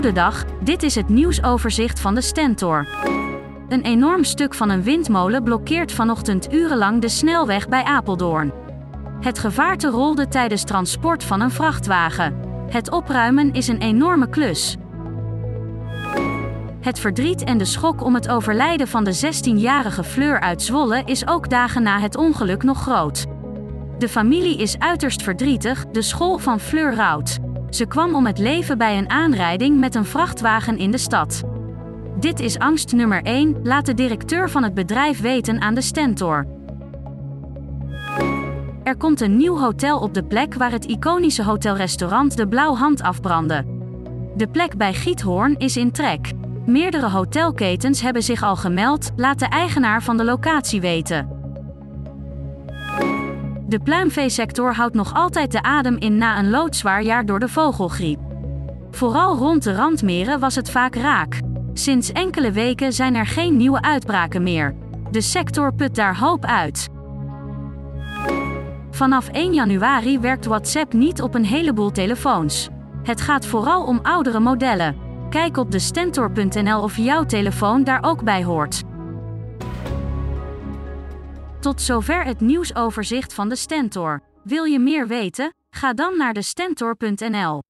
Goedendag, dit is het nieuwsoverzicht van de Stentor. Een enorm stuk van een windmolen blokkeert vanochtend urenlang de snelweg bij Apeldoorn. Het gevaarte rolde tijdens transport van een vrachtwagen. Het opruimen is een enorme klus. Het verdriet en de schok om het overlijden van de 16-jarige Fleur uit Zwolle is ook dagen na het ongeluk nog groot. De familie is uiterst verdrietig, de school van Fleur rouwt. Ze kwam om het leven bij een aanrijding met een vrachtwagen in de stad. Dit is angst nummer 1, laat de directeur van het bedrijf weten aan de Stentor. Er komt een nieuw hotel op de plek waar het iconische hotelrestaurant De Blauwhand afbrandde. De plek bij Giethoorn is in trek. Meerdere hotelketens hebben zich al gemeld, laat de eigenaar van de locatie weten. De pluimveesector houdt nog altijd de adem in na een loodzwaar jaar door de vogelgriep. Vooral rond de randmeren was het vaak raak. Sinds enkele weken zijn er geen nieuwe uitbraken meer. De sector put daar hoop uit. Vanaf 1 januari werkt WhatsApp niet op een heleboel telefoons. Het gaat vooral om oudere modellen. Kijk op de stentor.nl of jouw telefoon daar ook bij hoort. Tot zover het nieuwsoverzicht van de Stentor. Wil je meer weten? Ga dan naar de stentor.nl.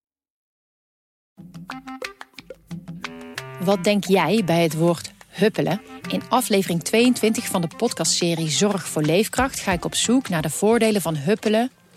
Wat denk jij bij het woord huppelen? In aflevering 22 van de podcastserie Zorg voor Leefkracht ga ik op zoek naar de voordelen van huppelen